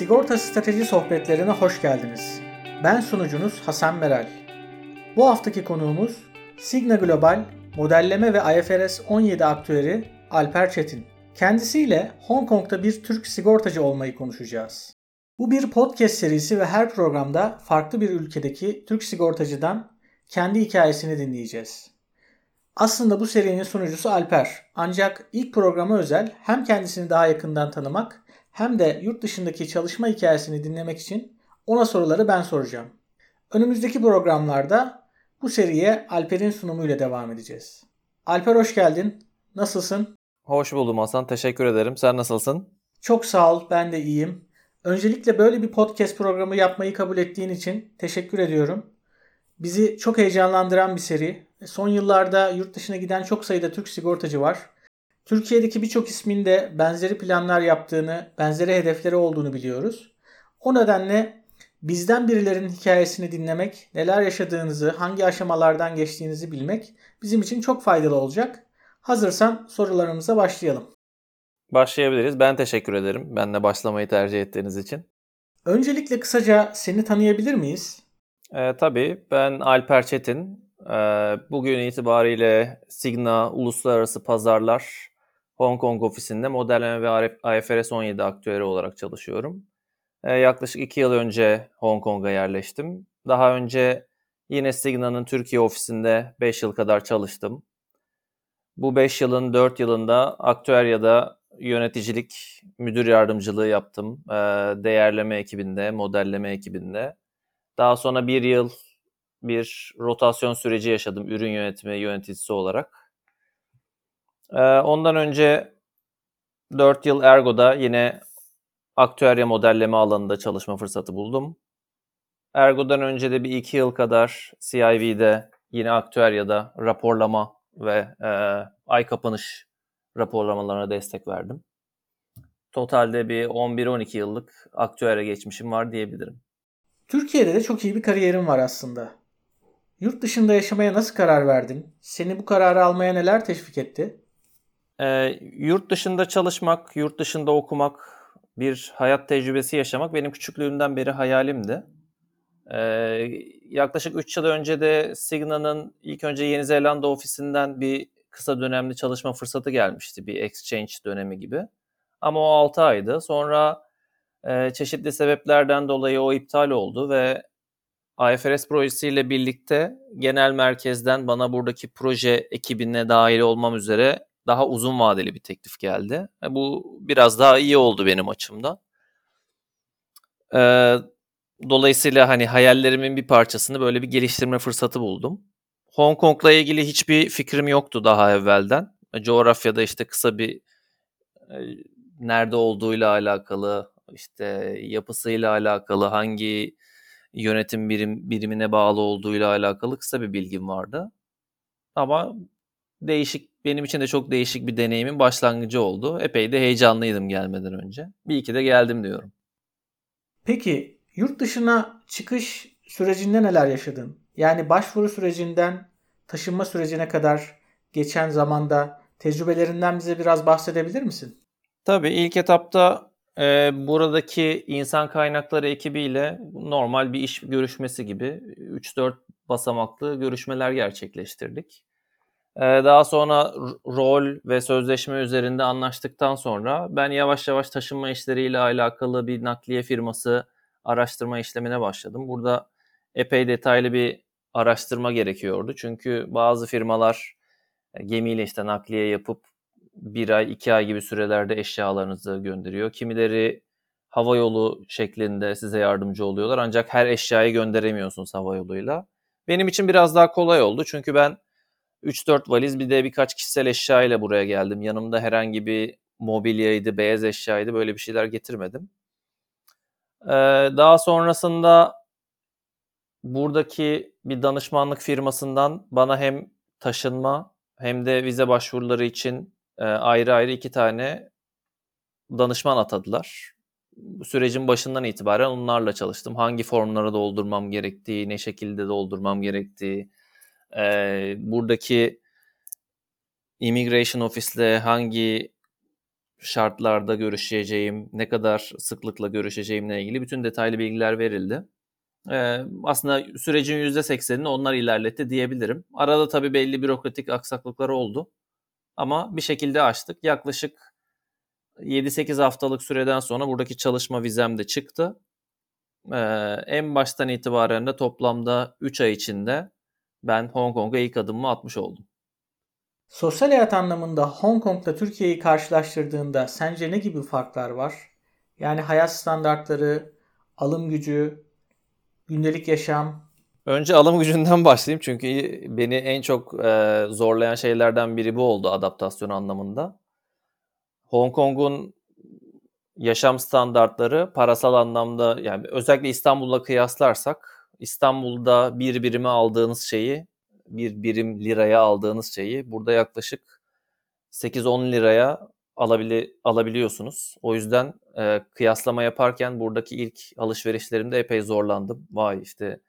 Sigorta Strateji Sohbetlerine hoş geldiniz. Ben sunucunuz Hasan Meral. Bu haftaki konuğumuz Signa Global Modelleme ve IFRS 17 aktüeri Alper Çetin. Kendisiyle Hong Kong'da bir Türk sigortacı olmayı konuşacağız. Bu bir podcast serisi ve her programda farklı bir ülkedeki Türk sigortacıdan kendi hikayesini dinleyeceğiz. Aslında bu serinin sunucusu Alper. Ancak ilk programa özel hem kendisini daha yakından tanımak hem de yurt dışındaki çalışma hikayesini dinlemek için ona soruları ben soracağım. Önümüzdeki programlarda bu seriye Alper'in sunumuyla devam edeceğiz. Alper hoş geldin. Nasılsın? Hoş buldum Hasan. Teşekkür ederim. Sen nasılsın? Çok sağ ol. Ben de iyiyim. Öncelikle böyle bir podcast programı yapmayı kabul ettiğin için teşekkür ediyorum. Bizi çok heyecanlandıran bir seri. Son yıllarda yurt dışına giden çok sayıda Türk sigortacı var. Türkiye'deki birçok ismin de benzeri planlar yaptığını, benzeri hedefleri olduğunu biliyoruz. O nedenle bizden birilerinin hikayesini dinlemek, neler yaşadığınızı, hangi aşamalardan geçtiğinizi bilmek bizim için çok faydalı olacak. Hazırsan sorularımıza başlayalım. Başlayabiliriz. Ben teşekkür ederim. Benle başlamayı tercih ettiğiniz için. Öncelikle kısaca seni tanıyabilir miyiz? Ee, tabii. Ben Alper Çetin. Ee, bugün itibariyle Signa Uluslararası Pazarlar Hong Kong ofisinde modelleme ve IFRS 17 aktüeri olarak çalışıyorum. Ee, yaklaşık iki yıl önce Hong Kong'a yerleştim. Daha önce yine Signa'nın Türkiye ofisinde 5 yıl kadar çalıştım. Bu 5 yılın 4 yılında aktüeryada yöneticilik, müdür yardımcılığı yaptım. Ee, değerleme ekibinde, modelleme ekibinde. Daha sonra bir yıl bir rotasyon süreci yaşadım ürün yönetimi yöneticisi olarak. Ee, ondan önce 4 yıl Ergo'da yine aktüerya modelleme alanında çalışma fırsatı buldum. Ergo'dan önce de bir iki yıl kadar CIV'de yine aktüeryada raporlama ve e, ay kapanış raporlamalarına destek verdim. Totalde bir 11-12 yıllık aktüere geçmişim var diyebilirim. Türkiye'de de çok iyi bir kariyerin var aslında. Yurt dışında yaşamaya nasıl karar verdin? Seni bu kararı almaya neler teşvik etti? Ee, yurt dışında çalışmak, yurt dışında okumak, bir hayat tecrübesi yaşamak benim küçüklüğümden beri hayalimdi. Ee, yaklaşık 3 yıl önce de Signa'nın ilk önce Yeni Zelanda ofisinden bir kısa dönemli çalışma fırsatı gelmişti. Bir exchange dönemi gibi. Ama o 6 aydı. Sonra e, çeşitli sebeplerden dolayı o iptal oldu ve IFRS projesiyle birlikte genel merkezden bana buradaki proje ekibine dahil olmam üzere daha uzun vadeli bir teklif geldi. E, bu biraz daha iyi oldu benim açımdan. E, dolayısıyla hani hayallerimin bir parçasını böyle bir geliştirme fırsatı buldum. Hong Kong'la ilgili hiçbir fikrim yoktu daha evvelden. E, coğrafyada işte kısa bir e, nerede olduğuyla alakalı, işte yapısıyla alakalı, hangi yönetim birim birimine bağlı olduğuyla alakalı kısa bir bilgim vardı. Ama değişik benim için de çok değişik bir deneyimin başlangıcı oldu. Epey de heyecanlıydım gelmeden önce. Bir iki de geldim diyorum. Peki yurt dışına çıkış sürecinde neler yaşadın? Yani başvuru sürecinden taşınma sürecine kadar geçen zamanda tecrübelerinden bize biraz bahsedebilir misin? Tabii ilk etapta e, buradaki insan kaynakları ekibiyle normal bir iş görüşmesi gibi 3-4 basamaklı görüşmeler gerçekleştirdik. E, daha sonra rol ve sözleşme üzerinde anlaştıktan sonra ben yavaş yavaş taşınma işleriyle alakalı bir nakliye firması araştırma işlemine başladım. Burada epey detaylı bir araştırma gerekiyordu. Çünkü bazı firmalar e, gemiyle işte nakliye yapıp bir ay, iki ay gibi sürelerde eşyalarınızı gönderiyor. Kimileri hava yolu şeklinde size yardımcı oluyorlar. Ancak her eşyayı gönderemiyorsunuz hava yoluyla. Benim için biraz daha kolay oldu. Çünkü ben 3-4 valiz bir de birkaç kişisel eşya ile buraya geldim. Yanımda herhangi bir mobilyaydı, beyaz eşyaydı böyle bir şeyler getirmedim. Ee, daha sonrasında buradaki bir danışmanlık firmasından bana hem taşınma hem de vize başvuruları için e, ayrı ayrı iki tane danışman atadılar. Sürecin başından itibaren onlarla çalıştım. Hangi formları doldurmam gerektiği, ne şekilde doldurmam gerektiği, e, buradaki immigration ofisle hangi şartlarda görüşeceğim, ne kadar sıklıkla görüşeceğimle ilgili bütün detaylı bilgiler verildi. Ee, aslında sürecin %80'ini onlar ilerletti diyebilirim. Arada tabii belli bürokratik aksaklıklar oldu. Ama bir şekilde açtık. Yaklaşık 7-8 haftalık süreden sonra buradaki çalışma vizem de çıktı. Ee, en baştan itibaren de toplamda 3 ay içinde ben Hong Kong'a ilk adımımı atmış oldum. Sosyal hayat anlamında Hong Kong'la Türkiye'yi karşılaştırdığında sence ne gibi farklar var? Yani hayat standartları, alım gücü, gündelik yaşam. Önce alım gücünden başlayayım çünkü beni en çok e, zorlayan şeylerden biri bu oldu adaptasyon anlamında. Hong Kong'un yaşam standartları parasal anlamda yani özellikle İstanbul'la kıyaslarsak İstanbul'da bir birime aldığınız şeyi bir birim liraya aldığınız şeyi burada yaklaşık 8-10 liraya alabili, alabiliyorsunuz. O yüzden e, kıyaslama yaparken buradaki ilk alışverişlerimde epey zorlandım. Vay işte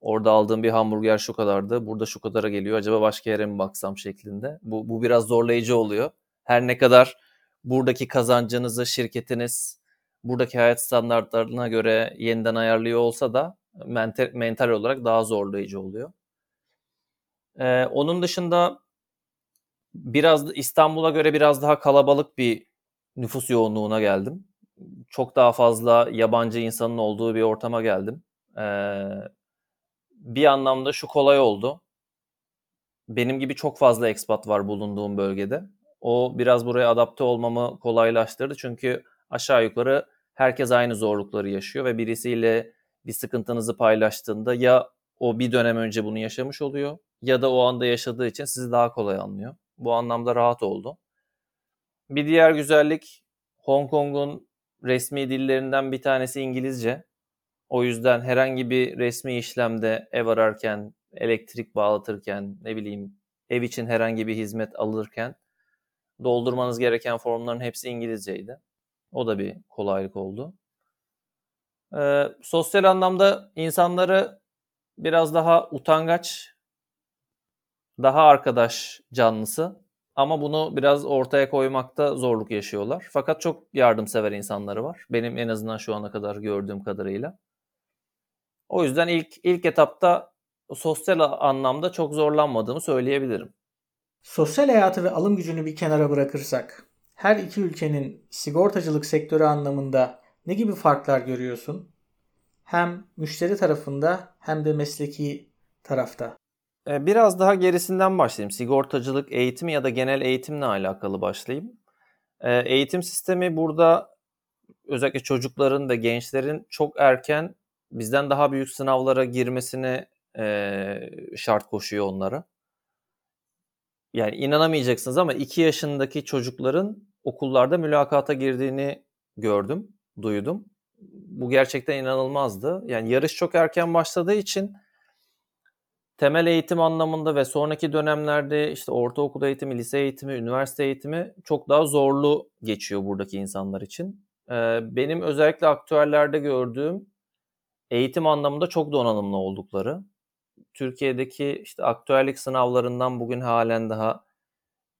orada aldığım bir hamburger şu kadardı, burada şu kadara geliyor. Acaba başka yere mi baksam şeklinde. Bu, bu biraz zorlayıcı oluyor. Her ne kadar buradaki kazancınızı şirketiniz buradaki hayat standartlarına göre yeniden ayarlıyor olsa da mental, mental olarak daha zorlayıcı oluyor. Ee, onun dışında biraz İstanbul'a göre biraz daha kalabalık bir nüfus yoğunluğuna geldim. Çok daha fazla yabancı insanın olduğu bir ortama geldim. Ee, bir anlamda şu kolay oldu. Benim gibi çok fazla expat var bulunduğum bölgede. O biraz buraya adapte olmamı kolaylaştırdı. Çünkü aşağı yukarı herkes aynı zorlukları yaşıyor ve birisiyle bir sıkıntınızı paylaştığında ya o bir dönem önce bunu yaşamış oluyor ya da o anda yaşadığı için sizi daha kolay anlıyor. Bu anlamda rahat oldu. Bir diğer güzellik Hong Kong'un resmi dillerinden bir tanesi İngilizce. O yüzden herhangi bir resmi işlemde ev ararken, elektrik bağlatırken, ne bileyim ev için herhangi bir hizmet alırken doldurmanız gereken formların hepsi İngilizceydi. O da bir kolaylık oldu. Ee, sosyal anlamda insanları biraz daha utangaç daha arkadaş canlısı ama bunu biraz ortaya koymakta zorluk yaşıyorlar. Fakat çok yardımsever insanları var. Benim en azından şu ana kadar gördüğüm kadarıyla. O yüzden ilk ilk etapta sosyal anlamda çok zorlanmadığımı söyleyebilirim. Sosyal hayatı ve alım gücünü bir kenara bırakırsak her iki ülkenin sigortacılık sektörü anlamında ne gibi farklar görüyorsun? Hem müşteri tarafında hem de mesleki tarafta. Ee, biraz daha gerisinden başlayayım. Sigortacılık eğitimi ya da genel eğitimle alakalı başlayayım. Ee, eğitim sistemi burada özellikle çocukların ve gençlerin çok erken bizden daha büyük sınavlara girmesine e, şart koşuyor onlara. Yani inanamayacaksınız ama 2 yaşındaki çocukların okullarda mülakata girdiğini gördüm, duydum. Bu gerçekten inanılmazdı. Yani yarış çok erken başladığı için temel eğitim anlamında ve sonraki dönemlerde işte ortaokul eğitimi, lise eğitimi, üniversite eğitimi çok daha zorlu geçiyor buradaki insanlar için. Benim özellikle aktüellerde gördüğüm eğitim anlamında çok donanımlı oldukları. Türkiye'deki işte aktüellik sınavlarından bugün halen daha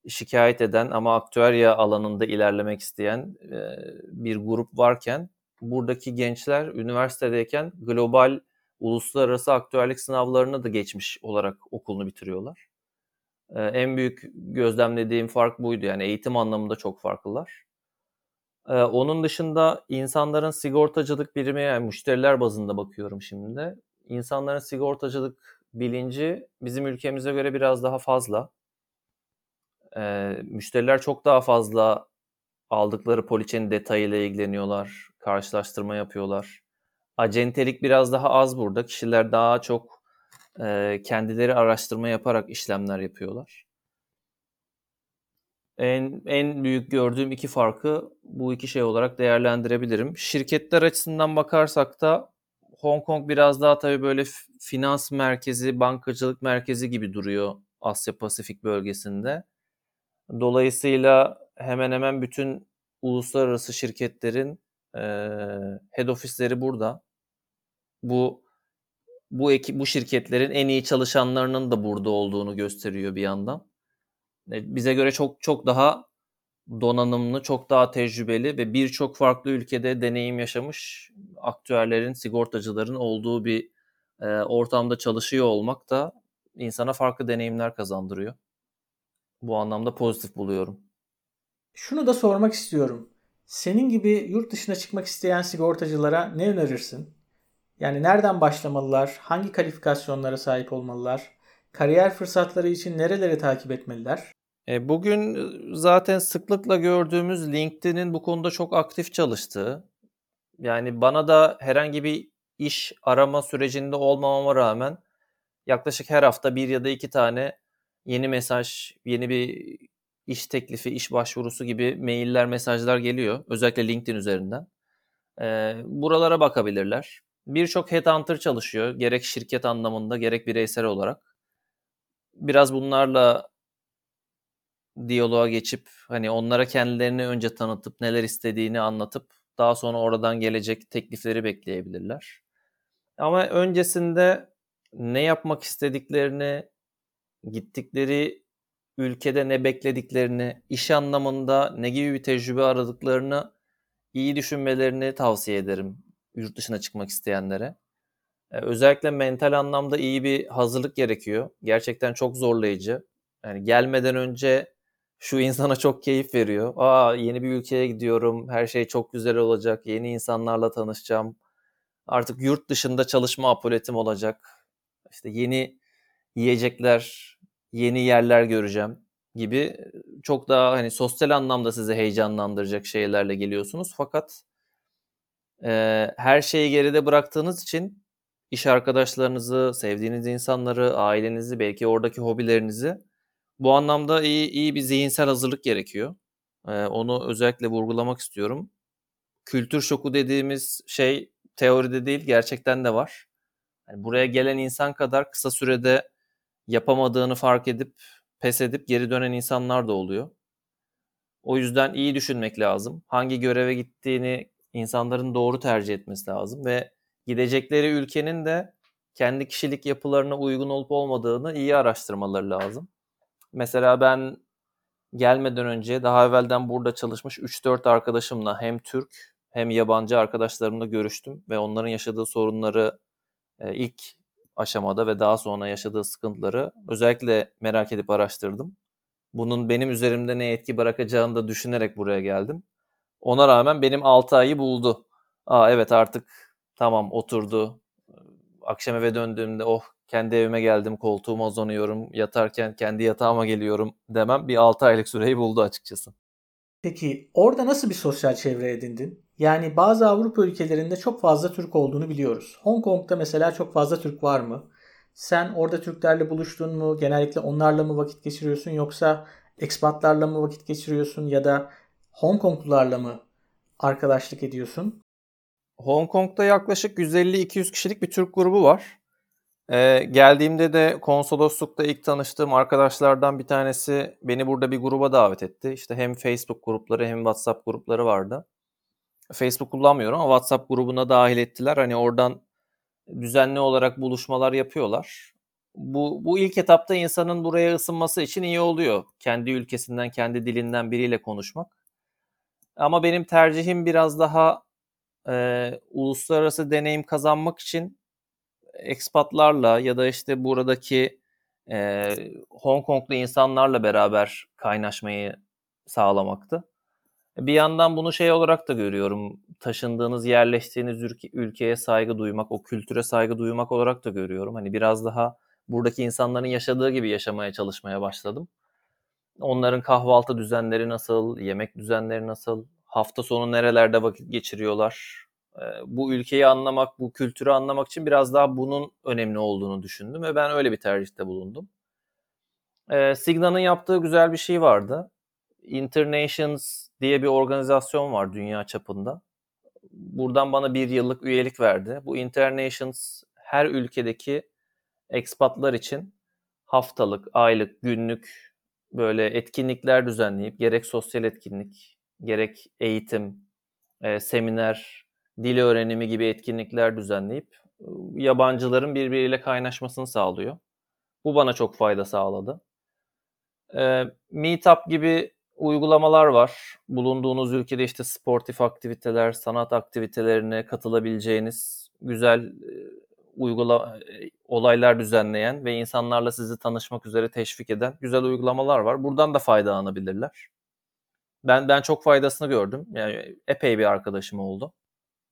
şikayet eden ama aktüerya alanında ilerlemek isteyen bir grup varken buradaki gençler üniversitedeyken global uluslararası aktüellik sınavlarını da geçmiş olarak okulunu bitiriyorlar. En büyük gözlemlediğim fark buydu. Yani eğitim anlamında çok farklılar. Onun dışında insanların sigortacılık birimi yani müşteriler bazında bakıyorum şimdi de. İnsanların sigortacılık bilinci bizim ülkemize göre biraz daha fazla. Ee, müşteriler çok daha fazla aldıkları poliçenin detayıyla ilgileniyorlar, karşılaştırma yapıyorlar acentelik biraz daha az burada. Kişiler daha çok e, kendileri araştırma yaparak işlemler yapıyorlar. En, en büyük gördüğüm iki farkı bu iki şey olarak değerlendirebilirim. Şirketler açısından bakarsak da Hong Kong biraz daha tabii böyle finans merkezi, bankacılık merkezi gibi duruyor Asya Pasifik bölgesinde. Dolayısıyla hemen hemen bütün uluslararası şirketlerin e, head ofisleri burada bu bu ekip bu şirketlerin en iyi çalışanlarının da burada olduğunu gösteriyor bir yandan. E, bize göre çok çok daha donanımlı, çok daha tecrübeli ve birçok farklı ülkede deneyim yaşamış aktüerlerin, sigortacıların olduğu bir e, ortamda çalışıyor olmak da insana farklı deneyimler kazandırıyor. Bu anlamda pozitif buluyorum. Şunu da sormak istiyorum. Senin gibi yurt dışına çıkmak isteyen sigortacılara ne önerirsin? Yani nereden başlamalılar? Hangi kalifikasyonlara sahip olmalılar? Kariyer fırsatları için nereleri takip etmeliler? E, bugün zaten sıklıkla gördüğümüz LinkedIn'in bu konuda çok aktif çalıştığı, yani bana da herhangi bir iş arama sürecinde olmamama rağmen yaklaşık her hafta bir ya da iki tane yeni mesaj, yeni bir iş teklifi, iş başvurusu gibi mailler, mesajlar geliyor. Özellikle LinkedIn üzerinden. E, buralara bakabilirler. Birçok headhunter çalışıyor. Gerek şirket anlamında gerek bireysel olarak. Biraz bunlarla diyaloğa geçip hani onlara kendilerini önce tanıtıp neler istediğini anlatıp daha sonra oradan gelecek teklifleri bekleyebilirler. Ama öncesinde ne yapmak istediklerini, gittikleri ülkede ne beklediklerini, iş anlamında ne gibi bir tecrübe aradıklarını iyi düşünmelerini tavsiye ederim yurt dışına çıkmak isteyenlere. Ee, özellikle mental anlamda iyi bir hazırlık gerekiyor. Gerçekten çok zorlayıcı. Yani gelmeden önce şu insana çok keyif veriyor. Aa yeni bir ülkeye gidiyorum. Her şey çok güzel olacak. Yeni insanlarla tanışacağım. Artık yurt dışında çalışma apoletim olacak. İşte yeni yiyecekler, yeni yerler göreceğim gibi çok daha hani sosyal anlamda sizi heyecanlandıracak şeylerle geliyorsunuz. Fakat e, her şeyi geride bıraktığınız için iş arkadaşlarınızı, sevdiğiniz insanları, ailenizi, belki oradaki hobilerinizi bu anlamda iyi, iyi bir zihinsel hazırlık gerekiyor. Ee, onu özellikle vurgulamak istiyorum. Kültür şoku dediğimiz şey teoride değil gerçekten de var. Yani buraya gelen insan kadar kısa sürede yapamadığını fark edip pes edip geri dönen insanlar da oluyor. O yüzden iyi düşünmek lazım. Hangi göreve gittiğini insanların doğru tercih etmesi lazım ve gidecekleri ülkenin de kendi kişilik yapılarına uygun olup olmadığını iyi araştırmaları lazım. Mesela ben gelmeden önce daha evvelden burada çalışmış 3-4 arkadaşımla hem Türk hem yabancı arkadaşlarımla görüştüm ve onların yaşadığı sorunları e, ilk aşamada ve daha sonra yaşadığı sıkıntıları özellikle merak edip araştırdım. Bunun benim üzerimde ne etki bırakacağını da düşünerek buraya geldim. Ona rağmen benim 6 ayı buldu. Aa evet artık tamam oturdu. Akşam eve döndüğümde oh kendi evime geldim, koltuğuma uzanıyorum, yatarken kendi yatağıma geliyorum demem bir 6 aylık süreyi buldu açıkçası. Peki orada nasıl bir sosyal çevre edindin? Yani bazı Avrupa ülkelerinde çok fazla Türk olduğunu biliyoruz. Hong Kong'da mesela çok fazla Türk var mı? Sen orada Türklerle buluştun mu? Genellikle onlarla mı vakit geçiriyorsun yoksa ekspatlarla mı vakit geçiriyorsun ya da Hong Konglularla mı arkadaşlık ediyorsun? Hong Kong'da yaklaşık 150-200 kişilik bir Türk grubu var. Ee, geldiğimde de konsoloslukta ilk tanıştığım arkadaşlardan bir tanesi beni burada bir gruba davet etti. İşte hem Facebook grupları hem WhatsApp grupları vardı. Facebook kullanmıyorum ama WhatsApp grubuna dahil ettiler. Hani oradan düzenli olarak buluşmalar yapıyorlar. Bu, bu ilk etapta insanın buraya ısınması için iyi oluyor. Kendi ülkesinden, kendi dilinden biriyle konuşmak. Ama benim tercihim biraz daha e, uluslararası deneyim kazanmak için ekspatlarla ya da işte buradaki e, Hong Konglu insanlarla beraber kaynaşmayı sağlamaktı. Bir yandan bunu şey olarak da görüyorum. Taşındığınız, yerleştiğiniz ülke, ülkeye saygı duymak, o kültüre saygı duymak olarak da görüyorum. Hani biraz daha buradaki insanların yaşadığı gibi yaşamaya çalışmaya başladım. Onların kahvaltı düzenleri nasıl, yemek düzenleri nasıl, hafta sonu nerelerde vakit geçiriyorlar, bu ülkeyi anlamak, bu kültürü anlamak için biraz daha bunun önemli olduğunu düşündüm ve ben öyle bir tercihte bulundum. Signa'nın yaptığı güzel bir şey vardı. Internations diye bir organizasyon var dünya çapında. Buradan bana bir yıllık üyelik verdi. Bu Internations her ülkedeki ekspatlar için haftalık, aylık, günlük böyle etkinlikler düzenleyip gerek sosyal etkinlik, gerek eğitim, e, seminer, dil öğrenimi gibi etkinlikler düzenleyip yabancıların birbiriyle kaynaşmasını sağlıyor. Bu bana çok fayda sağladı. E, Meetup gibi uygulamalar var. Bulunduğunuz ülkede işte sportif aktiviteler, sanat aktivitelerine katılabileceğiniz güzel e, uygula e, olaylar düzenleyen ve insanlarla sizi tanışmak üzere teşvik eden güzel uygulamalar var. Buradan da faydalanabilirler. Ben ben çok faydasını gördüm. Yani epey bir arkadaşım oldu.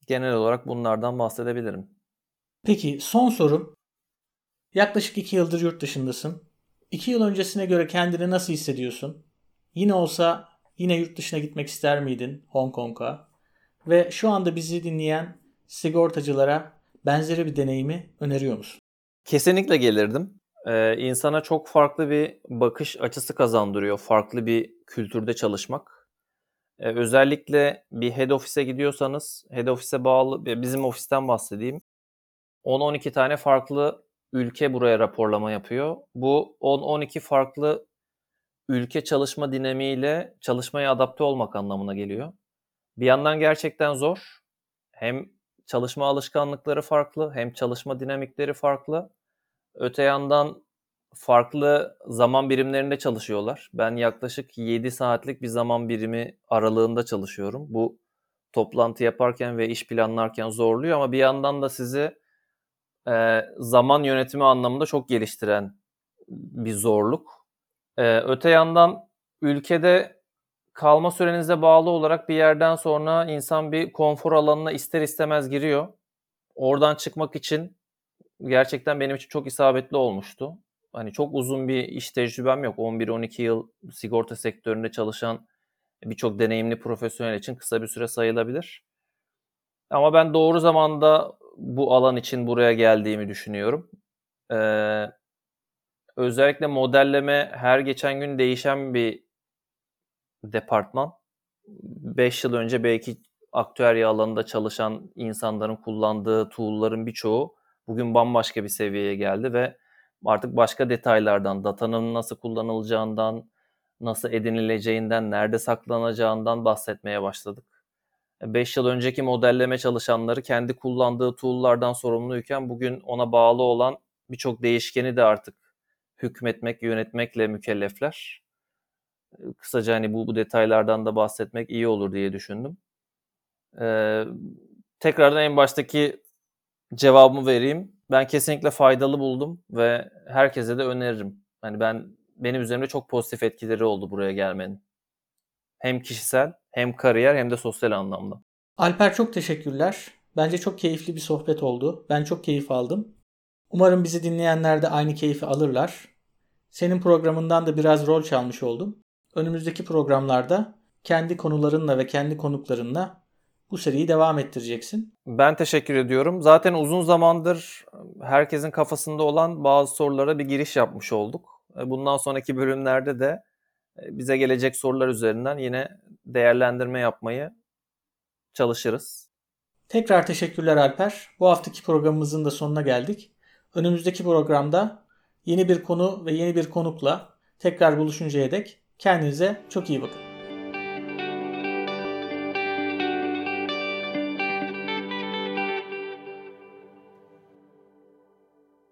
Genel olarak bunlardan bahsedebilirim. Peki son sorum. Yaklaşık iki yıldır yurt dışındasın. İki yıl öncesine göre kendini nasıl hissediyorsun? Yine olsa yine yurt dışına gitmek ister miydin Hong Kong'a? Ve şu anda bizi dinleyen sigortacılara benzeri bir deneyimi öneriyor musun? Kesinlikle gelirdim. Ee, insana çok farklı bir bakış açısı kazandırıyor. Farklı bir kültürde çalışmak. Ee, özellikle bir head office'e gidiyorsanız, head office'e bağlı, bizim ofisten bahsedeyim. 10-12 tane farklı ülke buraya raporlama yapıyor. Bu 10-12 farklı ülke çalışma dinamiğiyle çalışmaya adapte olmak anlamına geliyor. Bir yandan gerçekten zor. Hem çalışma alışkanlıkları farklı, hem çalışma dinamikleri farklı. Öte yandan farklı zaman birimlerinde çalışıyorlar. Ben yaklaşık 7 saatlik bir zaman birimi aralığında çalışıyorum. Bu toplantı yaparken ve iş planlarken zorluyor ama bir yandan da sizi e, zaman yönetimi anlamında çok geliştiren bir zorluk. E, öte yandan ülkede kalma sürenize bağlı olarak bir yerden sonra insan bir konfor alanına ister istemez giriyor. Oradan çıkmak için gerçekten benim için çok isabetli olmuştu. Hani çok uzun bir iş tecrübem yok. 11-12 yıl sigorta sektöründe çalışan birçok deneyimli profesyonel için kısa bir süre sayılabilir. Ama ben doğru zamanda bu alan için buraya geldiğimi düşünüyorum. Ee, özellikle modelleme her geçen gün değişen bir departman. 5 yıl önce belki aktüerya alanında çalışan insanların kullandığı tool'ların birçoğu bugün bambaşka bir seviyeye geldi ve artık başka detaylardan, datanın nasıl kullanılacağından, nasıl edinileceğinden, nerede saklanacağından bahsetmeye başladık. 5 yıl önceki modelleme çalışanları kendi kullandığı tool'lardan sorumluyken bugün ona bağlı olan birçok değişkeni de artık hükmetmek, yönetmekle mükellefler. Kısaca hani bu, bu detaylardan da bahsetmek iyi olur diye düşündüm. Ee, tekrardan en baştaki cevabımı vereyim. Ben kesinlikle faydalı buldum ve herkese de öneririm. Hani ben benim üzerimde çok pozitif etkileri oldu buraya gelmenin. Hem kişisel hem kariyer hem de sosyal anlamda. Alper çok teşekkürler. Bence çok keyifli bir sohbet oldu. Ben çok keyif aldım. Umarım bizi dinleyenler de aynı keyfi alırlar. Senin programından da biraz rol çalmış oldum. Önümüzdeki programlarda kendi konularınla ve kendi konuklarınla bu seriyi devam ettireceksin. Ben teşekkür ediyorum. Zaten uzun zamandır herkesin kafasında olan bazı sorulara bir giriş yapmış olduk. Bundan sonraki bölümlerde de e, bize gelecek sorular üzerinden yine değerlendirme yapmayı çalışırız. Tekrar teşekkürler Alper. Bu haftaki programımızın da sonuna geldik. Önümüzdeki programda yeni bir konu ve yeni bir konukla tekrar buluşuncaya dek kendinize çok iyi bakın.